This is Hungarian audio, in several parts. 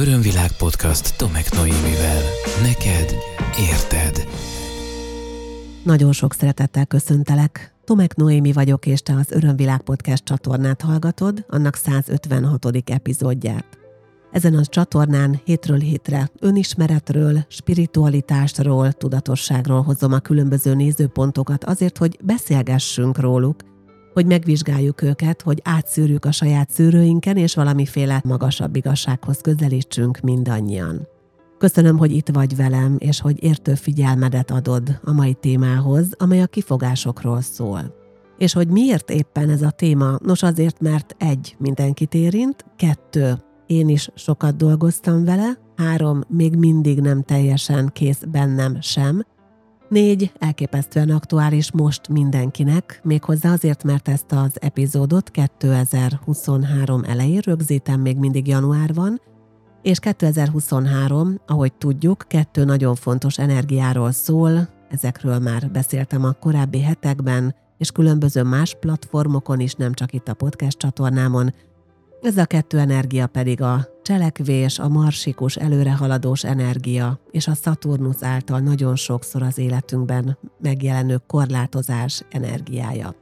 Örömvilág podcast Tomek Noémivel. Neked érted. Nagyon sok szeretettel köszöntelek. Tomek Noémi vagyok, és te az Örömvilág podcast csatornát hallgatod, annak 156. epizódját. Ezen a csatornán hétről hétre önismeretről, spiritualitásról, tudatosságról hozom a különböző nézőpontokat azért, hogy beszélgessünk róluk, hogy megvizsgáljuk őket, hogy átszűrjük a saját szűrőinken, és valamiféle magasabb igazsághoz közelítsünk mindannyian. Köszönöm, hogy itt vagy velem, és hogy értő figyelmedet adod a mai témához, amely a kifogásokról szól. És hogy miért éppen ez a téma? Nos azért, mert egy, mindenkit érint, kettő, én is sokat dolgoztam vele, három, még mindig nem teljesen kész bennem sem, Négy, elképesztően aktuális most mindenkinek, méghozzá azért, mert ezt az epizódot 2023 elején rögzítem, még mindig január van, és 2023, ahogy tudjuk, kettő nagyon fontos energiáról szól, ezekről már beszéltem a korábbi hetekben, és különböző más platformokon is, nem csak itt a podcast csatornámon, ez a kettő energia pedig a cselekvés, a marsikus, előrehaladós energia és a Szaturnusz által nagyon sokszor az életünkben megjelenő korlátozás energiája.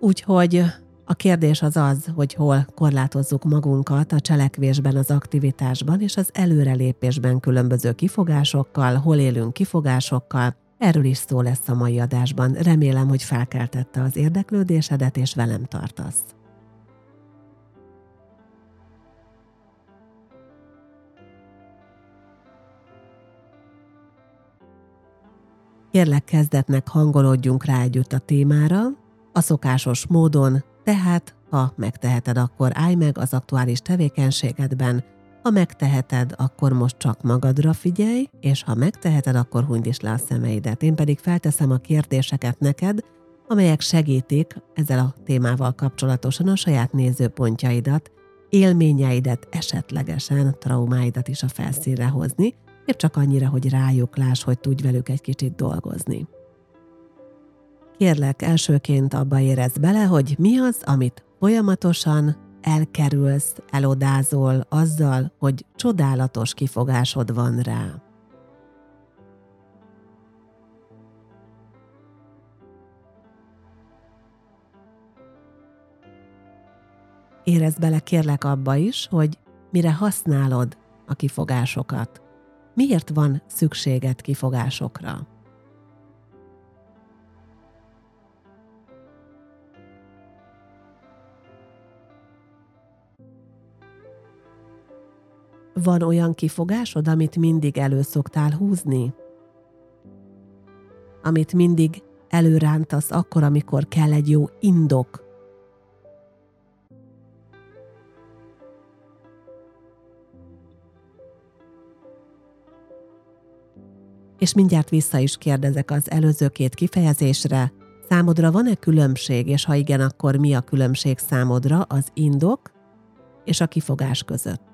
Úgyhogy a kérdés az az, hogy hol korlátozzuk magunkat a cselekvésben, az aktivitásban és az előrelépésben különböző kifogásokkal, hol élünk kifogásokkal, Erről is szó lesz a mai adásban. Remélem, hogy felkeltette az érdeklődésedet, és velem tartasz. Kérlek kezdetnek hangolódjunk rá együtt a témára, a szokásos módon, tehát ha megteheted, akkor állj meg az aktuális tevékenységedben, ha megteheted, akkor most csak magadra figyelj, és ha megteheted, akkor hunyd is le a szemeidet. Én pedig felteszem a kérdéseket neked, amelyek segítik ezzel a témával kapcsolatosan a saját nézőpontjaidat, élményeidet, esetlegesen traumáidat is a felszínre hozni, épp csak annyira, hogy rájuk láss, hogy tudj velük egy kicsit dolgozni. Kérlek, elsőként abba érez bele, hogy mi az, amit folyamatosan elkerülsz, elodázol azzal, hogy csodálatos kifogásod van rá. Érezd bele kérlek abba is, hogy mire használod a kifogásokat. Miért van szükséged kifogásokra? Van olyan kifogásod, amit mindig elő szoktál húzni? Amit mindig előrántasz akkor, amikor kell egy jó indok és mindjárt vissza is kérdezek az előző két kifejezésre. Számodra van-e különbség, és ha igen, akkor mi a különbség számodra az indok és a kifogás között?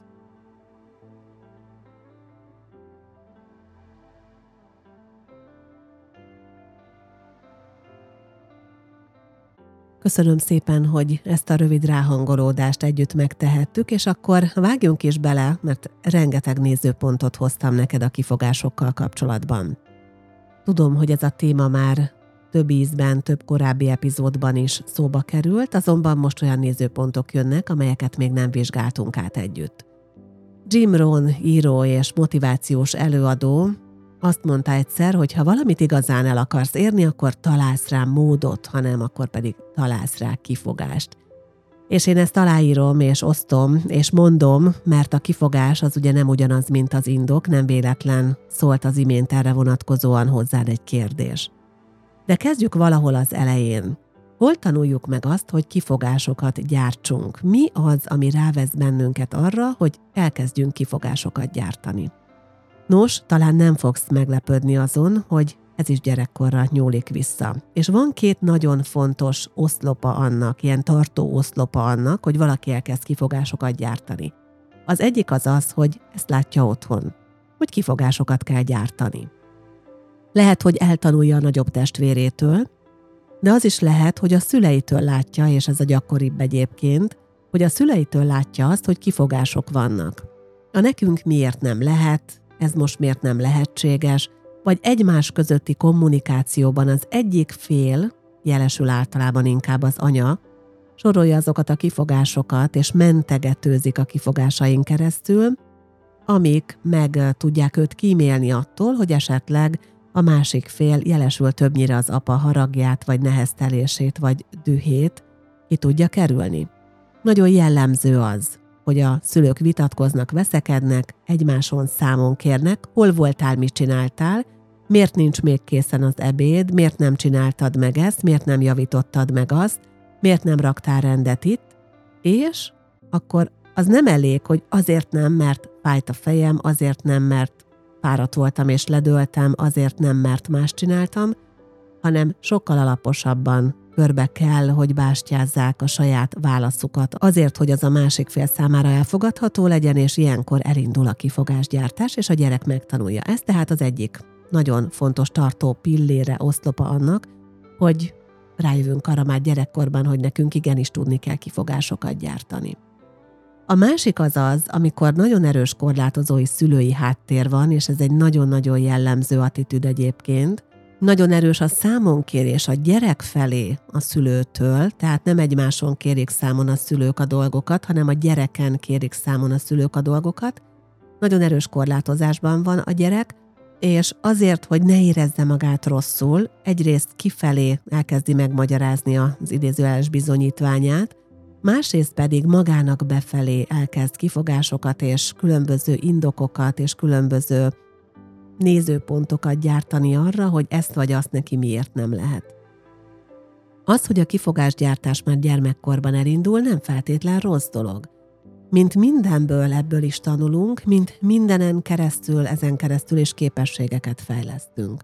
Köszönöm szépen, hogy ezt a rövid ráhangolódást együtt megtehettük, és akkor vágjunk is bele, mert rengeteg nézőpontot hoztam neked a kifogásokkal kapcsolatban. Tudom, hogy ez a téma már több ízben, több korábbi epizódban is szóba került, azonban most olyan nézőpontok jönnek, amelyeket még nem vizsgáltunk át együtt. Jim Rohn, író és motivációs előadó azt mondta egyszer, hogy ha valamit igazán el akarsz érni, akkor találsz rá módot, ha nem, akkor pedig találsz rá kifogást. És én ezt aláírom, és osztom, és mondom, mert a kifogás az ugye nem ugyanaz, mint az indok, nem véletlen szólt az imént erre vonatkozóan hozzád egy kérdés. De kezdjük valahol az elején. Hol tanuljuk meg azt, hogy kifogásokat gyártsunk? Mi az, ami rávesz bennünket arra, hogy elkezdjünk kifogásokat gyártani? Nos, talán nem fogsz meglepődni azon, hogy ez is gyerekkorra nyúlik vissza. És van két nagyon fontos oszlopa annak, ilyen tartó oszlopa annak, hogy valaki elkezd kifogásokat gyártani. Az egyik az az, hogy ezt látja otthon, hogy kifogásokat kell gyártani. Lehet, hogy eltanulja a nagyobb testvérétől, de az is lehet, hogy a szüleitől látja, és ez a gyakoribb egyébként, hogy a szüleitől látja azt, hogy kifogások vannak. A nekünk miért nem lehet, ez most miért nem lehetséges, vagy egymás közötti kommunikációban az egyik fél, jelesül általában inkább az anya, sorolja azokat a kifogásokat, és mentegetőzik a kifogásaink keresztül, amik meg tudják őt kímélni attól, hogy esetleg a másik fél jelesül többnyire az apa haragját, vagy neheztelését, vagy dühét ki tudja kerülni. Nagyon jellemző az, hogy a szülők vitatkoznak, veszekednek, egymáson számon kérnek, hol voltál, mit csináltál, miért nincs még készen az ebéd, miért nem csináltad meg ezt, miért nem javítottad meg azt, miért nem raktál rendet itt, és akkor az nem elég, hogy azért nem, mert fájt a fejem, azért nem, mert fáradt voltam és ledöltem, azért nem, mert más csináltam, hanem sokkal alaposabban körbe kell, hogy bástyázzák a saját válaszukat azért, hogy az a másik fél számára elfogadható legyen, és ilyenkor elindul a kifogásgyártás, és a gyerek megtanulja. Ez tehát az egyik nagyon fontos tartó pillére, oszlopa annak, hogy rájövünk arra már gyerekkorban, hogy nekünk igenis tudni kell kifogásokat gyártani. A másik az az, amikor nagyon erős korlátozói szülői háttér van, és ez egy nagyon-nagyon jellemző attitűd egyébként, nagyon erős a számonkérés a gyerek felé a szülőtől, tehát nem egymáson kérik számon a szülők a dolgokat, hanem a gyereken kérik számon a szülők a dolgokat. Nagyon erős korlátozásban van a gyerek, és azért, hogy ne érezze magát rosszul, egyrészt kifelé elkezdi megmagyarázni az idézőjeles bizonyítványát, másrészt pedig magának befelé elkezd kifogásokat és különböző indokokat és különböző nézőpontokat gyártani arra, hogy ezt vagy azt neki miért nem lehet. Az, hogy a kifogásgyártás már gyermekkorban elindul, nem feltétlen rossz dolog. Mint mindenből ebből is tanulunk, mint mindenen keresztül, ezen keresztül is képességeket fejlesztünk.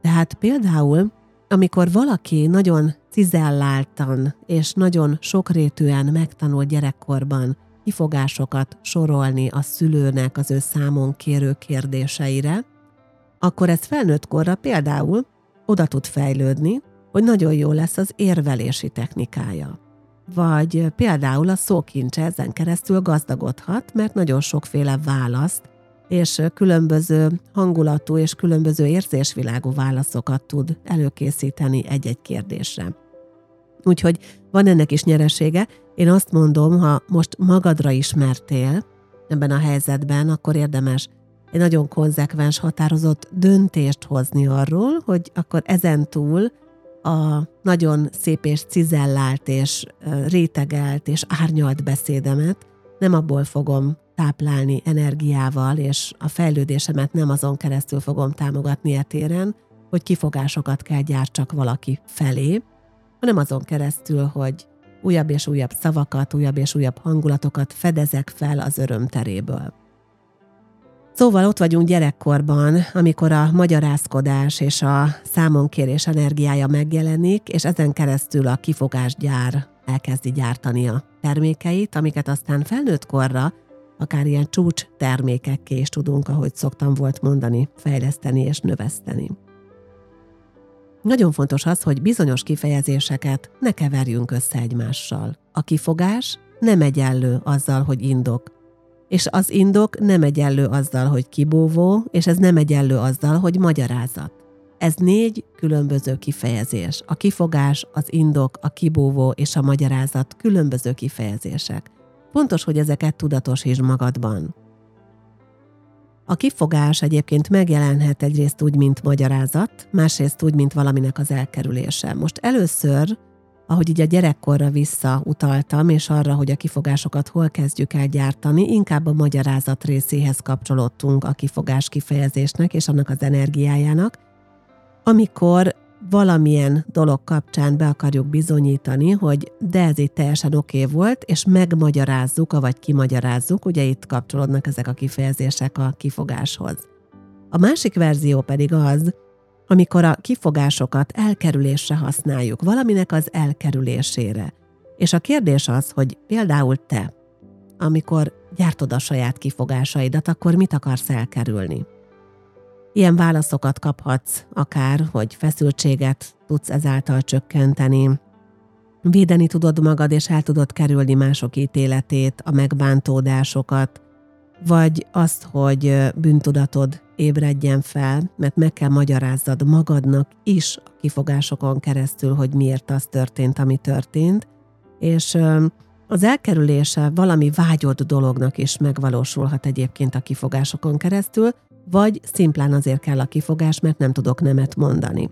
Tehát például, amikor valaki nagyon cizelláltan és nagyon sokrétűen megtanul gyerekkorban kifogásokat sorolni a szülőnek az ő számon kérő kérdéseire, akkor ez felnőtt korra például oda tud fejlődni, hogy nagyon jó lesz az érvelési technikája. Vagy például a szókincse ezen keresztül gazdagodhat, mert nagyon sokféle választ és különböző hangulatú és különböző érzésvilágú válaszokat tud előkészíteni egy-egy kérdésre. Úgyhogy van ennek is nyeresége. Én azt mondom, ha most magadra ismertél ebben a helyzetben, akkor érdemes egy nagyon konzekvens, határozott döntést hozni arról, hogy akkor ezen túl a nagyon szép és cizellált és rétegelt és árnyalt beszédemet nem abból fogom táplálni energiával, és a fejlődésemet nem azon keresztül fogom támogatni etéren, hogy kifogásokat kell gyártsak valaki felé, hanem azon keresztül, hogy újabb és újabb szavakat, újabb és újabb hangulatokat fedezek fel az örömteréből. Szóval ott vagyunk gyerekkorban, amikor a magyarázkodás és a számonkérés energiája megjelenik, és ezen keresztül a kifogásgyár elkezdi gyártani a termékeit, amiket aztán felnőtt korra akár ilyen csúcs termékekké is tudunk, ahogy szoktam volt mondani, fejleszteni és növeszteni. Nagyon fontos az, hogy bizonyos kifejezéseket ne keverjünk össze egymással. A kifogás nem egyenlő azzal, hogy indok, és az indok nem egyenlő azzal, hogy kibúvó, és ez nem egyenlő azzal, hogy magyarázat. Ez négy különböző kifejezés. A kifogás, az indok, a kibúvó és a magyarázat különböző kifejezések. Fontos, hogy ezeket tudatosítsd magadban. A kifogás egyébként megjelenhet egyrészt úgy, mint magyarázat, másrészt úgy, mint valaminek az elkerülése. Most először ahogy így a gyerekkorra visszautaltam, és arra, hogy a kifogásokat hol kezdjük el gyártani, inkább a magyarázat részéhez kapcsolódtunk a kifogás kifejezésnek és annak az energiájának, amikor valamilyen dolog kapcsán be akarjuk bizonyítani, hogy de ez itt teljesen oké okay volt, és megmagyarázzuk, vagy kimagyarázzuk, ugye itt kapcsolódnak ezek a kifejezések a kifogáshoz. A másik verzió pedig az, amikor a kifogásokat elkerülésre használjuk, valaminek az elkerülésére. És a kérdés az, hogy például te, amikor gyártod a saját kifogásaidat, akkor mit akarsz elkerülni? Ilyen válaszokat kaphatsz, akár, hogy feszültséget tudsz ezáltal csökkenteni, védeni tudod magad, és el tudod kerülni mások ítéletét, a megbántódásokat, vagy azt, hogy bűntudatod ébredjen fel, mert meg kell magyarázzad magadnak is a kifogásokon keresztül, hogy miért az történt, ami történt, és az elkerülése valami vágyott dolognak is megvalósulhat egyébként a kifogásokon keresztül, vagy szimplán azért kell a kifogás, mert nem tudok nemet mondani.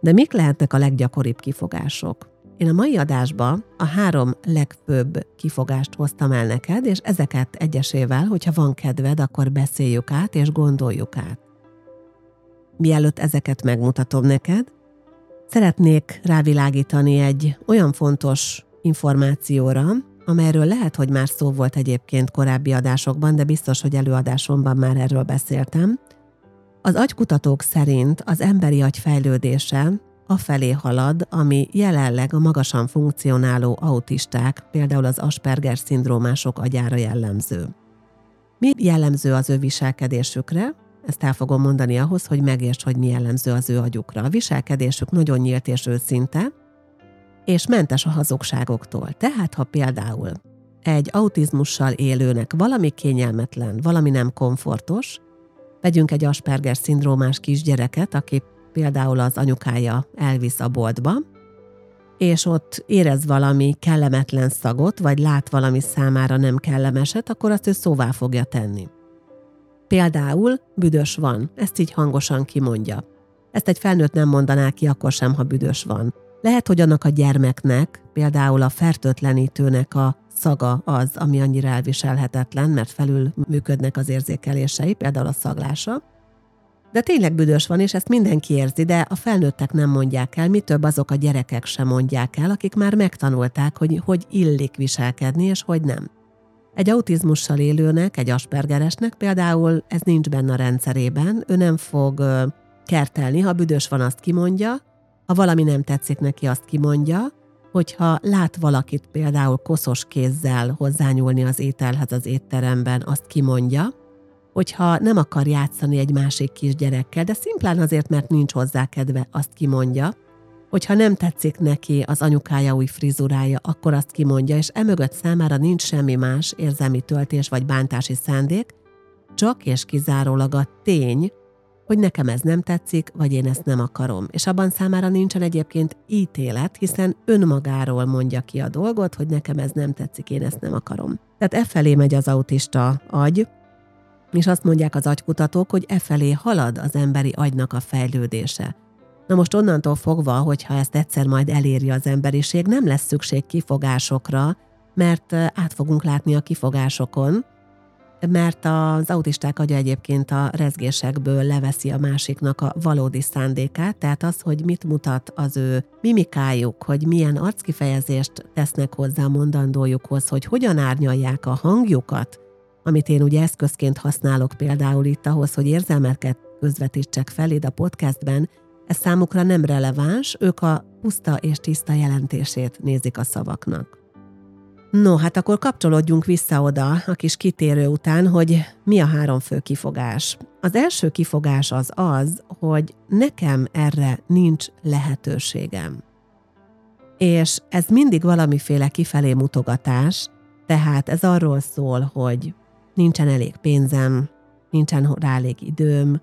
De mik lehetnek a leggyakoribb kifogások? Én a mai adásba a három legfőbb kifogást hoztam el neked, és ezeket egyesével, hogyha van kedved, akkor beszéljük át és gondoljuk át. Mielőtt ezeket megmutatom neked, szeretnék rávilágítani egy olyan fontos információra, amelyről lehet, hogy már szó volt egyébként korábbi adásokban, de biztos, hogy előadásomban már erről beszéltem. Az agykutatók szerint az emberi agy fejlődése afelé halad, ami jelenleg a magasan funkcionáló autisták, például az Asperger-szindrómások agyára jellemző. Mi jellemző az ő viselkedésükre? Ezt el fogom mondani ahhoz, hogy megérts, hogy mi jellemző az ő agyukra. A viselkedésük nagyon nyílt és őszinte, és mentes a hazugságoktól. Tehát, ha például egy autizmussal élőnek valami kényelmetlen, valami nem komfortos, vegyünk egy Asperger szindrómás kisgyereket, aki például az anyukája elvisz a boltba, és ott érez valami kellemetlen szagot, vagy lát valami számára nem kellemeset, akkor azt ő szóvá fogja tenni. Például büdös van, ezt így hangosan kimondja. Ezt egy felnőtt nem mondaná ki akkor sem, ha büdös van. Lehet, hogy annak a gyermeknek, például a fertőtlenítőnek a szaga az, ami annyira elviselhetetlen, mert felül működnek az érzékelései, például a szaglása, de tényleg büdös van, és ezt mindenki érzi, de a felnőttek nem mondják el, mi több azok a gyerekek sem mondják el, akik már megtanulták, hogy hogy illik viselkedni, és hogy nem. Egy autizmussal élőnek, egy aspergeresnek például ez nincs benne a rendszerében, ő nem fog kertelni, ha büdös van, azt kimondja, ha valami nem tetszik neki, azt kimondja, hogyha lát valakit például koszos kézzel hozzányúlni az ételhez az étteremben, azt kimondja, hogyha nem akar játszani egy másik kisgyerekkel, de szimplán azért, mert nincs hozzá kedve, azt kimondja, hogyha nem tetszik neki az anyukája új frizurája, akkor azt kimondja, és emögött számára nincs semmi más érzelmi töltés vagy bántási szándék, csak és kizárólag a tény, hogy nekem ez nem tetszik, vagy én ezt nem akarom. És abban számára nincsen egyébként ítélet, hiszen önmagáról mondja ki a dolgot, hogy nekem ez nem tetszik, én ezt nem akarom. Tehát e felé megy az autista agy, és azt mondják az agykutatók, hogy e felé halad az emberi agynak a fejlődése. Na most onnantól fogva, hogyha ezt egyszer majd eléri az emberiség, nem lesz szükség kifogásokra, mert át fogunk látni a kifogásokon, mert az autisták agya egyébként a rezgésekből leveszi a másiknak a valódi szándékát, tehát az, hogy mit mutat az ő mimikájuk, hogy milyen arckifejezést tesznek hozzá a mondandójukhoz, hogy hogyan árnyalják a hangjukat, amit én ugye eszközként használok például itt ahhoz, hogy érzelmeket közvetítsek feléd a podcastben, ez számukra nem releváns, ők a puszta és tiszta jelentését nézik a szavaknak. No, hát akkor kapcsolódjunk vissza oda a kis kitérő után, hogy mi a három fő kifogás. Az első kifogás az az, hogy nekem erre nincs lehetőségem. És ez mindig valamiféle kifelé mutogatás, tehát ez arról szól, hogy nincsen elég pénzem, nincsen rá elég időm,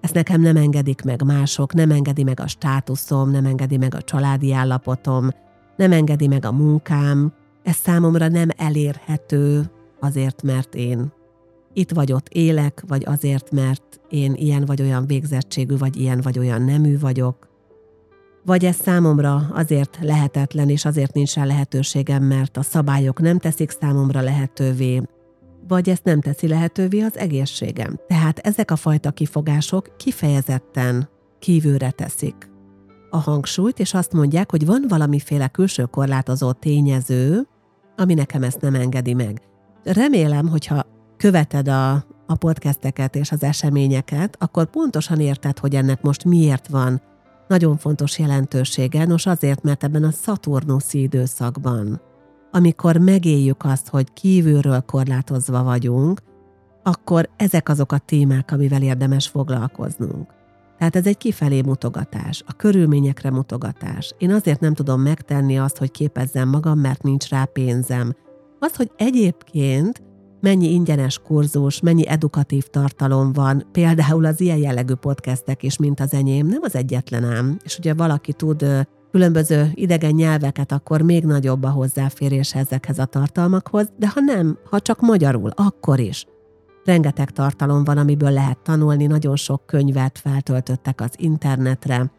ezt nekem nem engedik meg mások, nem engedi meg a státuszom, nem engedi meg a családi állapotom, nem engedi meg a munkám, ez számomra nem elérhető azért, mert én itt vagy ott élek, vagy azért, mert én ilyen vagy olyan végzettségű, vagy ilyen vagy olyan nemű vagyok, vagy ez számomra azért lehetetlen, és azért nincs rá lehetőségem, mert a szabályok nem teszik számomra lehetővé, vagy ezt nem teszi lehetővé az egészségem. Tehát ezek a fajta kifogások kifejezetten kívülre teszik a hangsúlyt, és azt mondják, hogy van valamiféle külső korlátozó tényező, ami nekem ezt nem engedi meg. Remélem, hogyha követed a, a podcasteket és az eseményeket, akkor pontosan érted, hogy ennek most miért van nagyon fontos jelentősége. Nos, azért, mert ebben a Szaturnuszi időszakban amikor megéljük azt, hogy kívülről korlátozva vagyunk, akkor ezek azok a témák, amivel érdemes foglalkoznunk. Tehát ez egy kifelé mutogatás, a körülményekre mutogatás. Én azért nem tudom megtenni azt, hogy képezzem magam, mert nincs rá pénzem. Az, hogy egyébként mennyi ingyenes kurzus, mennyi edukatív tartalom van, például az ilyen jellegű podcastek is, mint az enyém, nem az egyetlen ám. És ugye valaki tud különböző idegen nyelveket, akkor még nagyobb a hozzáférés ezekhez a tartalmakhoz, de ha nem, ha csak magyarul, akkor is. Rengeteg tartalom van, amiből lehet tanulni, nagyon sok könyvet feltöltöttek az internetre,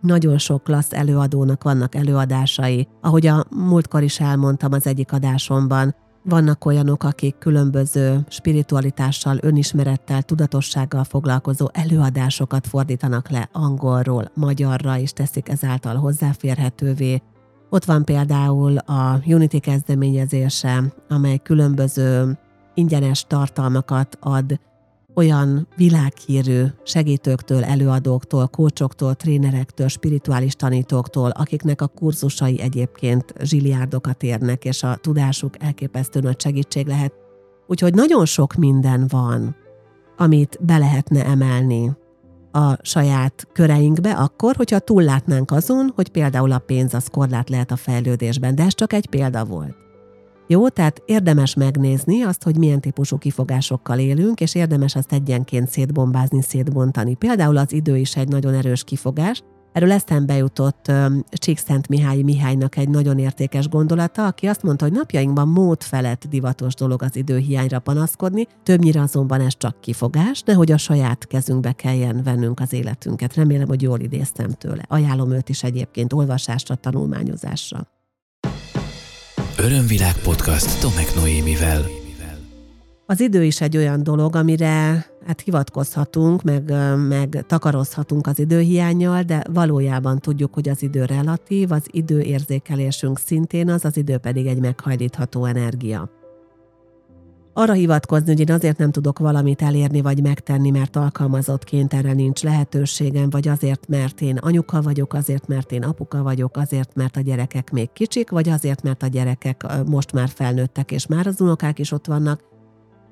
nagyon sok klassz előadónak vannak előadásai. Ahogy a múltkor is elmondtam az egyik adásomban, vannak olyanok, akik különböző spiritualitással, önismerettel, tudatossággal foglalkozó előadásokat fordítanak le angolról, magyarra, és teszik ezáltal hozzáférhetővé. Ott van például a Unity kezdeményezése, amely különböző ingyenes tartalmakat ad olyan világhírű segítőktől, előadóktól, kócsoktól, trénerektől, spirituális tanítóktól, akiknek a kurzusai egyébként zsiliárdokat érnek, és a tudásuk elképesztő nagy segítség lehet. Úgyhogy nagyon sok minden van, amit be lehetne emelni a saját köreinkbe, akkor, hogyha túllátnánk azon, hogy például a pénz az korlát lehet a fejlődésben, de ez csak egy példa volt. Jó, tehát érdemes megnézni azt, hogy milyen típusú kifogásokkal élünk, és érdemes azt egyenként szétbombázni, szétbontani. Például az idő is egy nagyon erős kifogás. Erről eszembe jutott Csíkszent Mihály Mihálynak egy nagyon értékes gondolata, aki azt mondta, hogy napjainkban mód felett divatos dolog az időhiányra panaszkodni, többnyire azonban ez csak kifogás, de hogy a saját kezünkbe kelljen vennünk az életünket. Remélem, hogy jól idéztem tőle. Ajánlom őt is egyébként olvasásra, tanulmányozásra. Örömvilág podcast Tomek Noémivel. Az idő is egy olyan dolog, amire hát hivatkozhatunk, meg, meg takarozhatunk az időhiányjal, de valójában tudjuk, hogy az idő relatív, az időérzékelésünk szintén az, az idő pedig egy meghajlítható energia arra hivatkozni, hogy én azért nem tudok valamit elérni vagy megtenni, mert alkalmazottként erre nincs lehetőségem, vagy azért, mert én anyuka vagyok, azért, mert én apuka vagyok, azért, mert a gyerekek még kicsik, vagy azért, mert a gyerekek most már felnőttek, és már az unokák is ott vannak.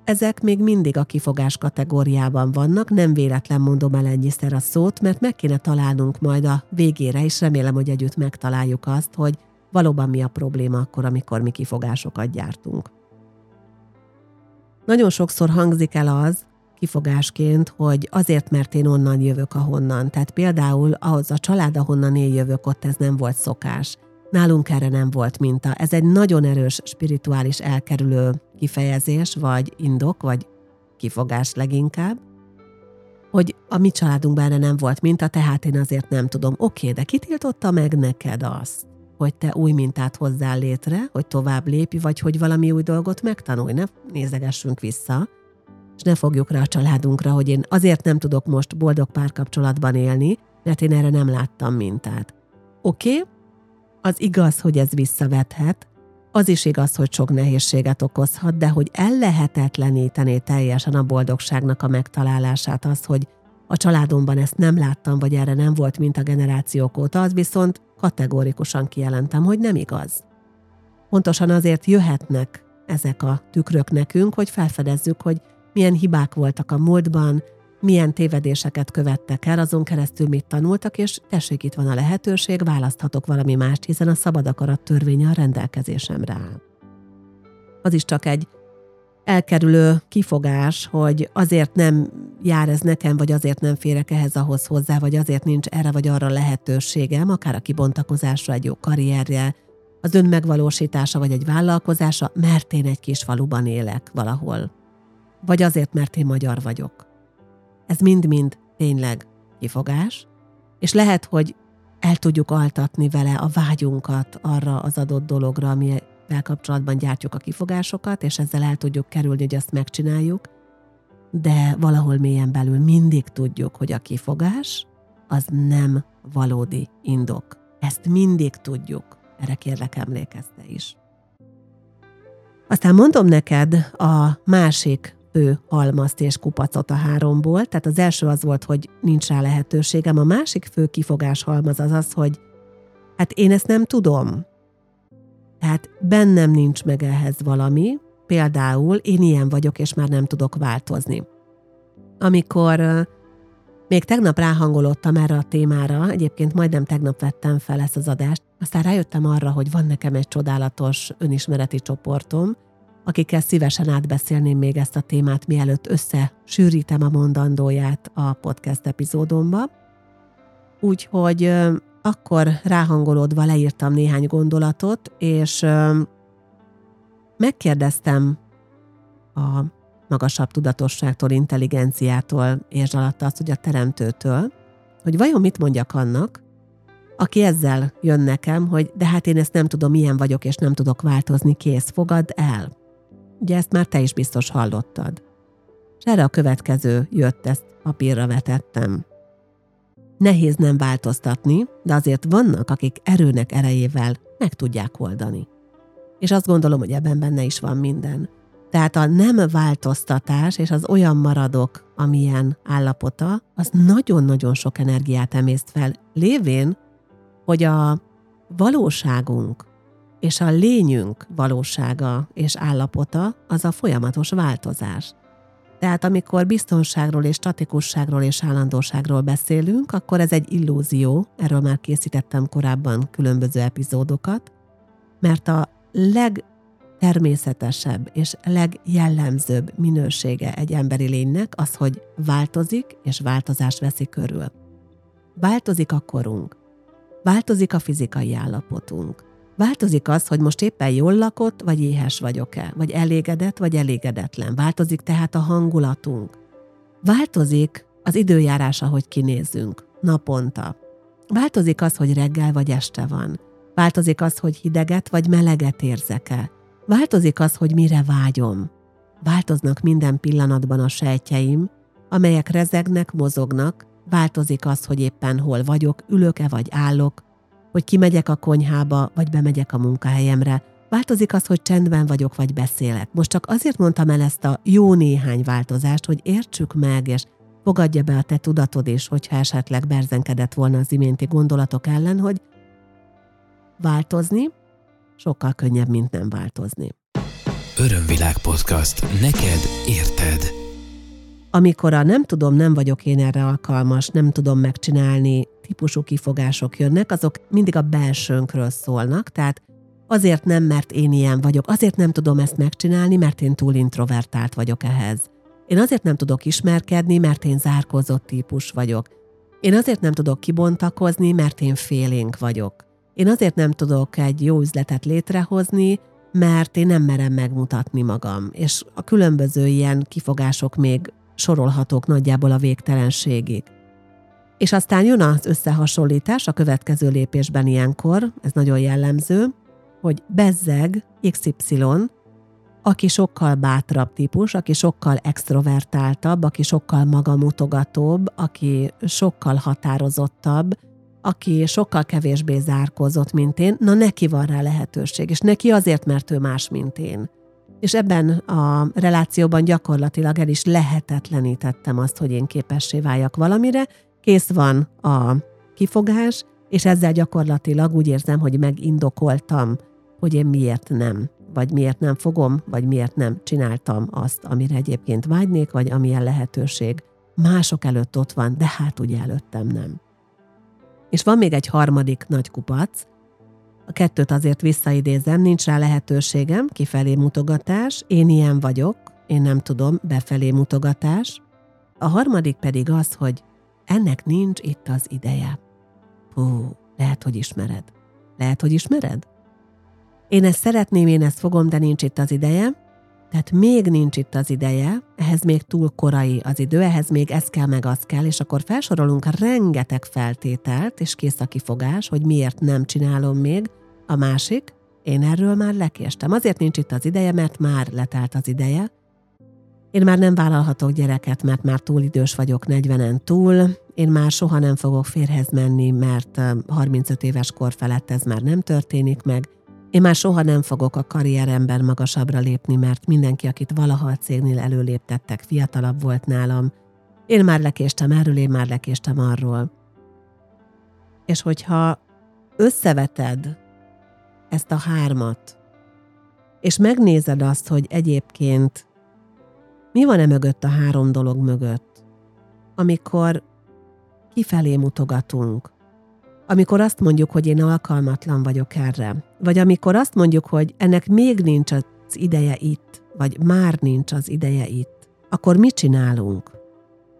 Ezek még mindig a kifogás kategóriában vannak, nem véletlen mondom el ennyiszer a szót, mert meg kéne találnunk majd a végére, és remélem, hogy együtt megtaláljuk azt, hogy valóban mi a probléma akkor, amikor mi kifogásokat gyártunk. Nagyon sokszor hangzik el az, kifogásként, hogy azért, mert én onnan jövök, ahonnan. Tehát például ahhoz a család, ahonnan én jövök, ott ez nem volt szokás. Nálunk erre nem volt minta. Ez egy nagyon erős spirituális elkerülő kifejezés, vagy indok, vagy kifogás leginkább, hogy a mi családunkban erre nem volt minta, tehát én azért nem tudom. Oké, de kitiltotta meg neked azt, hogy te új mintát hozzál létre, hogy tovább lépj, vagy hogy valami új dolgot megtanulj, ne nézegessünk vissza, és ne fogjuk rá a családunkra, hogy én azért nem tudok most boldog párkapcsolatban élni, mert én erre nem láttam mintát. Oké, okay, az igaz, hogy ez visszavethet, az is igaz, hogy sok nehézséget okozhat, de hogy ellehetetleníteni teljesen a boldogságnak a megtalálását, az, hogy a családomban ezt nem láttam, vagy erre nem volt mint a generációk óta, az viszont kategórikusan kijelentem, hogy nem igaz. Pontosan azért jöhetnek ezek a tükrök nekünk, hogy felfedezzük, hogy milyen hibák voltak a múltban, milyen tévedéseket követtek el, azon keresztül mit tanultak, és tessék, itt van a lehetőség, választhatok valami mást, hiszen a szabad akarat törvénye a rendelkezésemre áll. Az is csak egy elkerülő kifogás, hogy azért nem jár ez nekem, vagy azért nem férek ehhez ahhoz hozzá, vagy azért nincs erre vagy arra lehetőségem, akár a kibontakozásra, egy jó karrierje, az önmegvalósítása, vagy egy vállalkozása, mert én egy kis faluban élek valahol. Vagy azért, mert én magyar vagyok. Ez mind-mind tényleg kifogás, és lehet, hogy el tudjuk altatni vele a vágyunkat arra az adott dologra, ami vel kapcsolatban gyártjuk a kifogásokat, és ezzel el tudjuk kerülni, hogy azt megcsináljuk, de valahol mélyen belül mindig tudjuk, hogy a kifogás az nem valódi indok. Ezt mindig tudjuk. Erre kérlek emlékezte is. Aztán mondom neked a másik fő halmazt és kupacot a háromból. Tehát az első az volt, hogy nincs rá lehetőségem. A másik fő kifogás halmaz az az, hogy hát én ezt nem tudom. Tehát bennem nincs meg ehhez valami, például én ilyen vagyok, és már nem tudok változni. Amikor még tegnap ráhangolódtam erre a témára, egyébként majdnem tegnap vettem fel ezt az adást, aztán rájöttem arra, hogy van nekem egy csodálatos önismereti csoportom, akikkel szívesen átbeszélném még ezt a témát, mielőtt összesűrítem a mondandóját a podcast epizódomba. Úgyhogy akkor ráhangolódva leírtam néhány gondolatot, és megkérdeztem a magasabb tudatosságtól, intelligenciától, és alatt azt, hogy a teremtőtől, hogy vajon mit mondjak annak, aki ezzel jön nekem, hogy de hát én ezt nem tudom, milyen vagyok, és nem tudok változni, kész, fogad el. Ugye ezt már te is biztos hallottad. És erre a következő jött, ezt papírra vetettem. Nehéz nem változtatni, de azért vannak, akik erőnek erejével meg tudják oldani. És azt gondolom, hogy ebben benne is van minden. Tehát a nem változtatás és az olyan maradok, amilyen állapota, az nagyon-nagyon sok energiát emészt fel, lévén, hogy a valóságunk és a lényünk valósága és állapota az a folyamatos változás. Tehát amikor biztonságról és statikusságról és állandóságról beszélünk, akkor ez egy illúzió, erről már készítettem korábban különböző epizódokat, mert a legtermészetesebb és legjellemzőbb minősége egy emberi lénynek az, hogy változik és változás veszi körül. Változik a korunk, változik a fizikai állapotunk, Változik az, hogy most éppen jól lakott, vagy éhes vagyok-e, vagy elégedett, vagy elégedetlen. Változik tehát a hangulatunk. Változik az időjárás, ahogy kinézünk, naponta. Változik az, hogy reggel vagy este van. Változik az, hogy hideget vagy meleget érzek-e. Változik az, hogy mire vágyom. Változnak minden pillanatban a sejtjeim, amelyek rezegnek, mozognak, változik az, hogy éppen hol vagyok, ülök-e vagy állok, hogy kimegyek a konyhába, vagy bemegyek a munkahelyemre. Változik az, hogy csendben vagyok, vagy beszélek. Most csak azért mondtam el ezt a jó néhány változást, hogy értsük meg, és fogadja be a te tudatod is, hogyha esetleg berzenkedett volna az iménti gondolatok ellen, hogy változni sokkal könnyebb, mint nem változni. Örömvilág podcast. Neked érted. Amikor a nem tudom, nem vagyok én erre alkalmas, nem tudom megcsinálni, típusú kifogások jönnek, azok mindig a belsőnkről szólnak, tehát azért nem, mert én ilyen vagyok, azért nem tudom ezt megcsinálni, mert én túl introvertált vagyok ehhez. Én azért nem tudok ismerkedni, mert én zárkózott típus vagyok. Én azért nem tudok kibontakozni, mert én félénk vagyok. Én azért nem tudok egy jó üzletet létrehozni, mert én nem merem megmutatni magam. És a különböző ilyen kifogások még sorolhatók nagyjából a végtelenségig. És aztán jön az összehasonlítás a következő lépésben ilyenkor, ez nagyon jellemző, hogy bezzeg XY, aki sokkal bátrabb típus, aki sokkal extrovertáltabb, aki sokkal magamutogatóbb, aki sokkal határozottabb, aki sokkal kevésbé zárkózott, mint én, na neki van rá lehetőség, és neki azért, mert ő más, mint én. És ebben a relációban gyakorlatilag el is lehetetlenítettem azt, hogy én képessé váljak valamire, kész van a kifogás, és ezzel gyakorlatilag úgy érzem, hogy megindokoltam, hogy én miért nem, vagy miért nem fogom, vagy miért nem csináltam azt, amire egyébként vágynék, vagy amilyen lehetőség mások előtt ott van, de hát ugye előttem nem. És van még egy harmadik nagy kupac, a kettőt azért visszaidézem, nincs rá lehetőségem, kifelé mutogatás, én ilyen vagyok, én nem tudom, befelé mutogatás. A harmadik pedig az, hogy ennek nincs itt az ideje. Hú, lehet, hogy ismered. Lehet, hogy ismered? Én ezt szeretném, én ezt fogom, de nincs itt az ideje. Tehát még nincs itt az ideje, ehhez még túl korai az idő, ehhez még ez kell, meg az kell, és akkor felsorolunk rengeteg feltételt, és kész a kifogás, hogy miért nem csinálom még. A másik, én erről már lekéstem. Azért nincs itt az ideje, mert már letelt az ideje, én már nem vállalhatok gyereket, mert már túl idős vagyok, 40-en túl. Én már soha nem fogok férhez menni, mert 35 éves kor felett ez már nem történik meg. Én már soha nem fogok a karrieremben magasabbra lépni, mert mindenki, akit valaha a cégnél előléptettek, fiatalabb volt nálam. Én már lekéstem erről, én már lekéstem arról. És hogyha összeveted ezt a hármat, és megnézed azt, hogy egyébként mi van e mögött a három dolog mögött? Amikor kifelé mutogatunk, amikor azt mondjuk, hogy én alkalmatlan vagyok erre, vagy amikor azt mondjuk, hogy ennek még nincs az ideje itt, vagy már nincs az ideje itt, akkor mit csinálunk?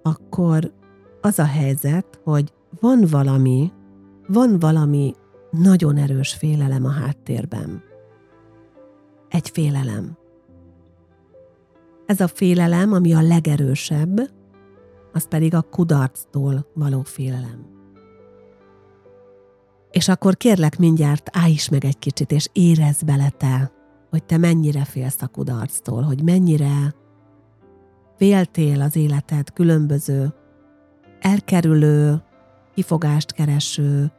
Akkor az a helyzet, hogy van valami, van valami nagyon erős félelem a háttérben. Egy félelem. Ez a félelem, ami a legerősebb, az pedig a kudarctól való félelem. És akkor kérlek mindjárt állj is meg egy kicsit, és érezd bele te, hogy te mennyire félsz a kudarctól, hogy mennyire féltél az életed különböző elkerülő, kifogást kereső,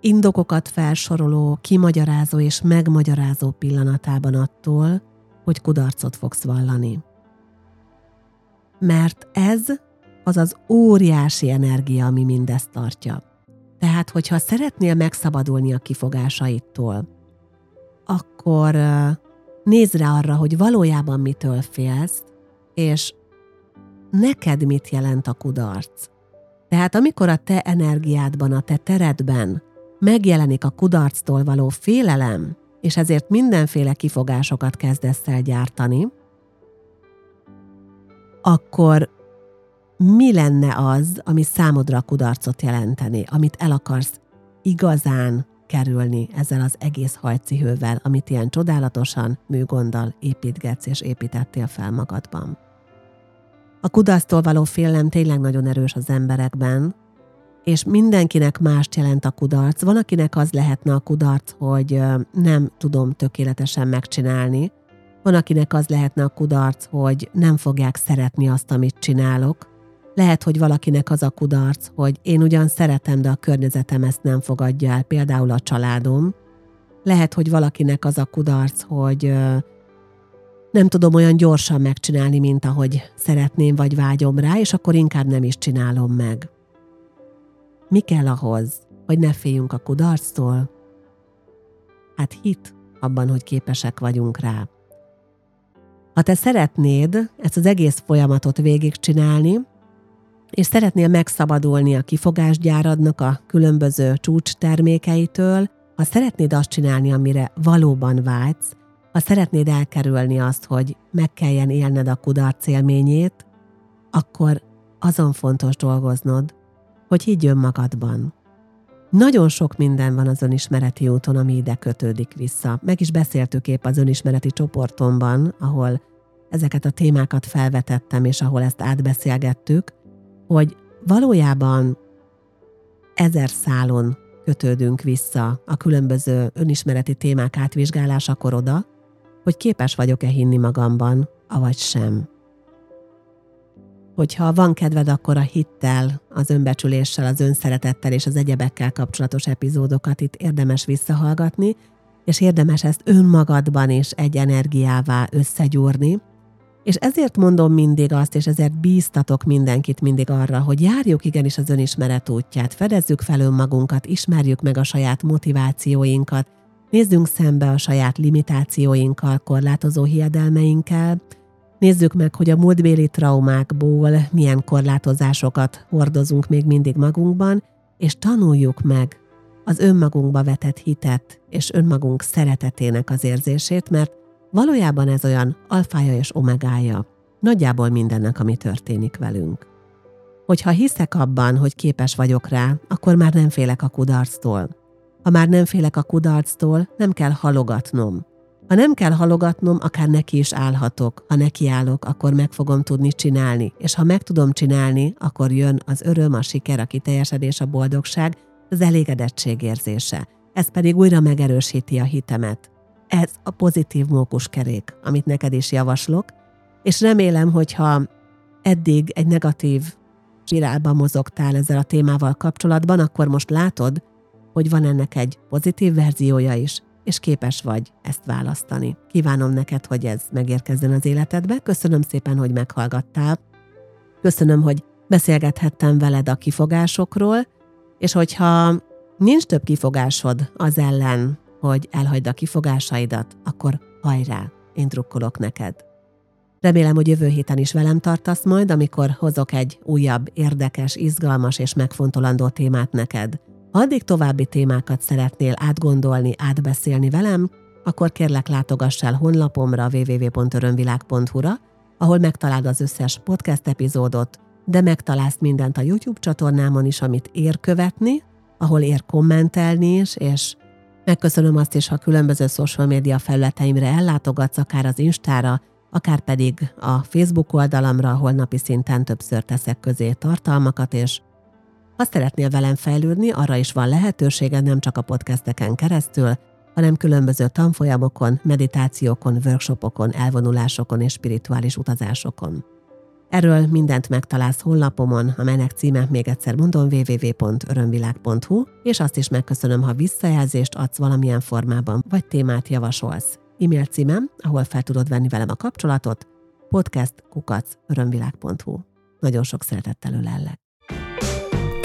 indokokat felsoroló, kimagyarázó és megmagyarázó pillanatában attól, hogy kudarcot fogsz vallani. Mert ez az az óriási energia, ami mindezt tartja. Tehát, hogyha szeretnél megszabadulni a kifogásaitól, akkor nézd rá arra, hogy valójában mitől félsz, és neked mit jelent a kudarc. Tehát amikor a te energiádban, a te teredben megjelenik a kudarctól való félelem, és ezért mindenféle kifogásokat kezdesz el gyártani, akkor mi lenne az, ami számodra kudarcot jelenteni, amit el akarsz igazán kerülni ezzel az egész hajcihővel, amit ilyen csodálatosan, műgonddal építgetsz és építettél fel magadban. A kudarctól való félelem tényleg nagyon erős az emberekben, és mindenkinek mást jelent a kudarc. Van, akinek az lehetne a kudarc, hogy nem tudom tökéletesen megcsinálni, van, akinek az lehetne a kudarc, hogy nem fogják szeretni azt, amit csinálok. Lehet, hogy valakinek az a kudarc, hogy én ugyan szeretem, de a környezetem ezt nem fogadja el, például a családom. Lehet, hogy valakinek az a kudarc, hogy nem tudom olyan gyorsan megcsinálni, mint ahogy szeretném vagy vágyom rá, és akkor inkább nem is csinálom meg. Mi kell ahhoz, hogy ne féljünk a kudarctól? Hát hit abban, hogy képesek vagyunk rá. Ha te szeretnéd ezt az egész folyamatot végigcsinálni, és szeretnél megszabadulni a kifogásgyáradnak a különböző csúcs termékeitől, ha szeretnéd azt csinálni, amire valóban vágysz, ha szeretnéd elkerülni azt, hogy meg kelljen élned a kudarc élményét, akkor azon fontos dolgoznod, hogy higgy önmagadban. Nagyon sok minden van az önismereti úton, ami ide kötődik vissza. Meg is beszéltük épp az önismereti csoportomban, ahol ezeket a témákat felvetettem, és ahol ezt átbeszélgettük, hogy valójában ezer szálon kötődünk vissza a különböző önismereti témák átvizsgálásakor oda, hogy képes vagyok-e hinni magamban, avagy sem. Hogyha van kedved, akkor a hittel, az önbecsüléssel, az önszeretettel és az egyebekkel kapcsolatos epizódokat itt érdemes visszahallgatni, és érdemes ezt önmagadban is egy energiává összegyúrni, és ezért mondom mindig azt, és ezért bíztatok mindenkit mindig arra, hogy járjuk igenis az önismeret útját, fedezzük fel önmagunkat, ismerjük meg a saját motivációinkat, nézzünk szembe a saját limitációinkkal, korlátozó hiedelmeinkkel, nézzük meg, hogy a múltbéli traumákból milyen korlátozásokat hordozunk még mindig magunkban, és tanuljuk meg az önmagunkba vetett hitet és önmagunk szeretetének az érzését, mert Valójában ez olyan alfája és omegája nagyjából mindennek, ami történik velünk. Hogyha hiszek abban, hogy képes vagyok rá, akkor már nem félek a kudarctól. Ha már nem félek a kudarctól, nem kell halogatnom. Ha nem kell halogatnom, akár neki is állhatok. Ha nekiállok, akkor meg fogom tudni csinálni. És ha meg tudom csinálni, akkor jön az öröm, a siker, a kiteljesedés, a boldogság, az elégedettség érzése. Ez pedig újra megerősíti a hitemet. Ez a pozitív mókuskerék, amit neked is javaslok, és remélem, hogyha eddig egy negatív spirálban mozogtál ezzel a témával kapcsolatban, akkor most látod, hogy van ennek egy pozitív verziója is, és képes vagy ezt választani. Kívánom neked, hogy ez megérkezzen az életedbe. Köszönöm szépen, hogy meghallgattál. Köszönöm, hogy beszélgethettem veled a kifogásokról, és hogyha nincs több kifogásod az ellen, hogy elhagyd a kifogásaidat, akkor hajrá, én drukkolok neked. Remélem, hogy jövő héten is velem tartasz majd, amikor hozok egy újabb, érdekes, izgalmas és megfontolandó témát neked. Addig további témákat szeretnél átgondolni, átbeszélni velem, akkor kérlek látogass el honlapomra www.örömvilág.hu-ra, ahol megtaláld az összes podcast epizódot, de megtalálsz mindent a YouTube csatornámon is, amit ér követni, ahol ér kommentelni is, és megköszönöm azt is, ha különböző social média felületeimre ellátogatsz, akár az Instára, akár pedig a Facebook oldalamra, ahol napi szinten többször teszek közé tartalmakat, és ha szeretnél velem fejlődni, arra is van lehetőséged nem csak a podcasteken keresztül, hanem különböző tanfolyamokon, meditációkon, workshopokon, elvonulásokon és spirituális utazásokon. Erről mindent megtalálsz honlapomon, a menek címe még egyszer mondom www.örömvilág.hu, és azt is megköszönöm, ha visszajelzést adsz valamilyen formában, vagy témát javasolsz. E-mail címem, ahol fel tudod venni velem a kapcsolatot, podcastkukacörömvilág.hu. Nagyon sok szeretettel ölellek.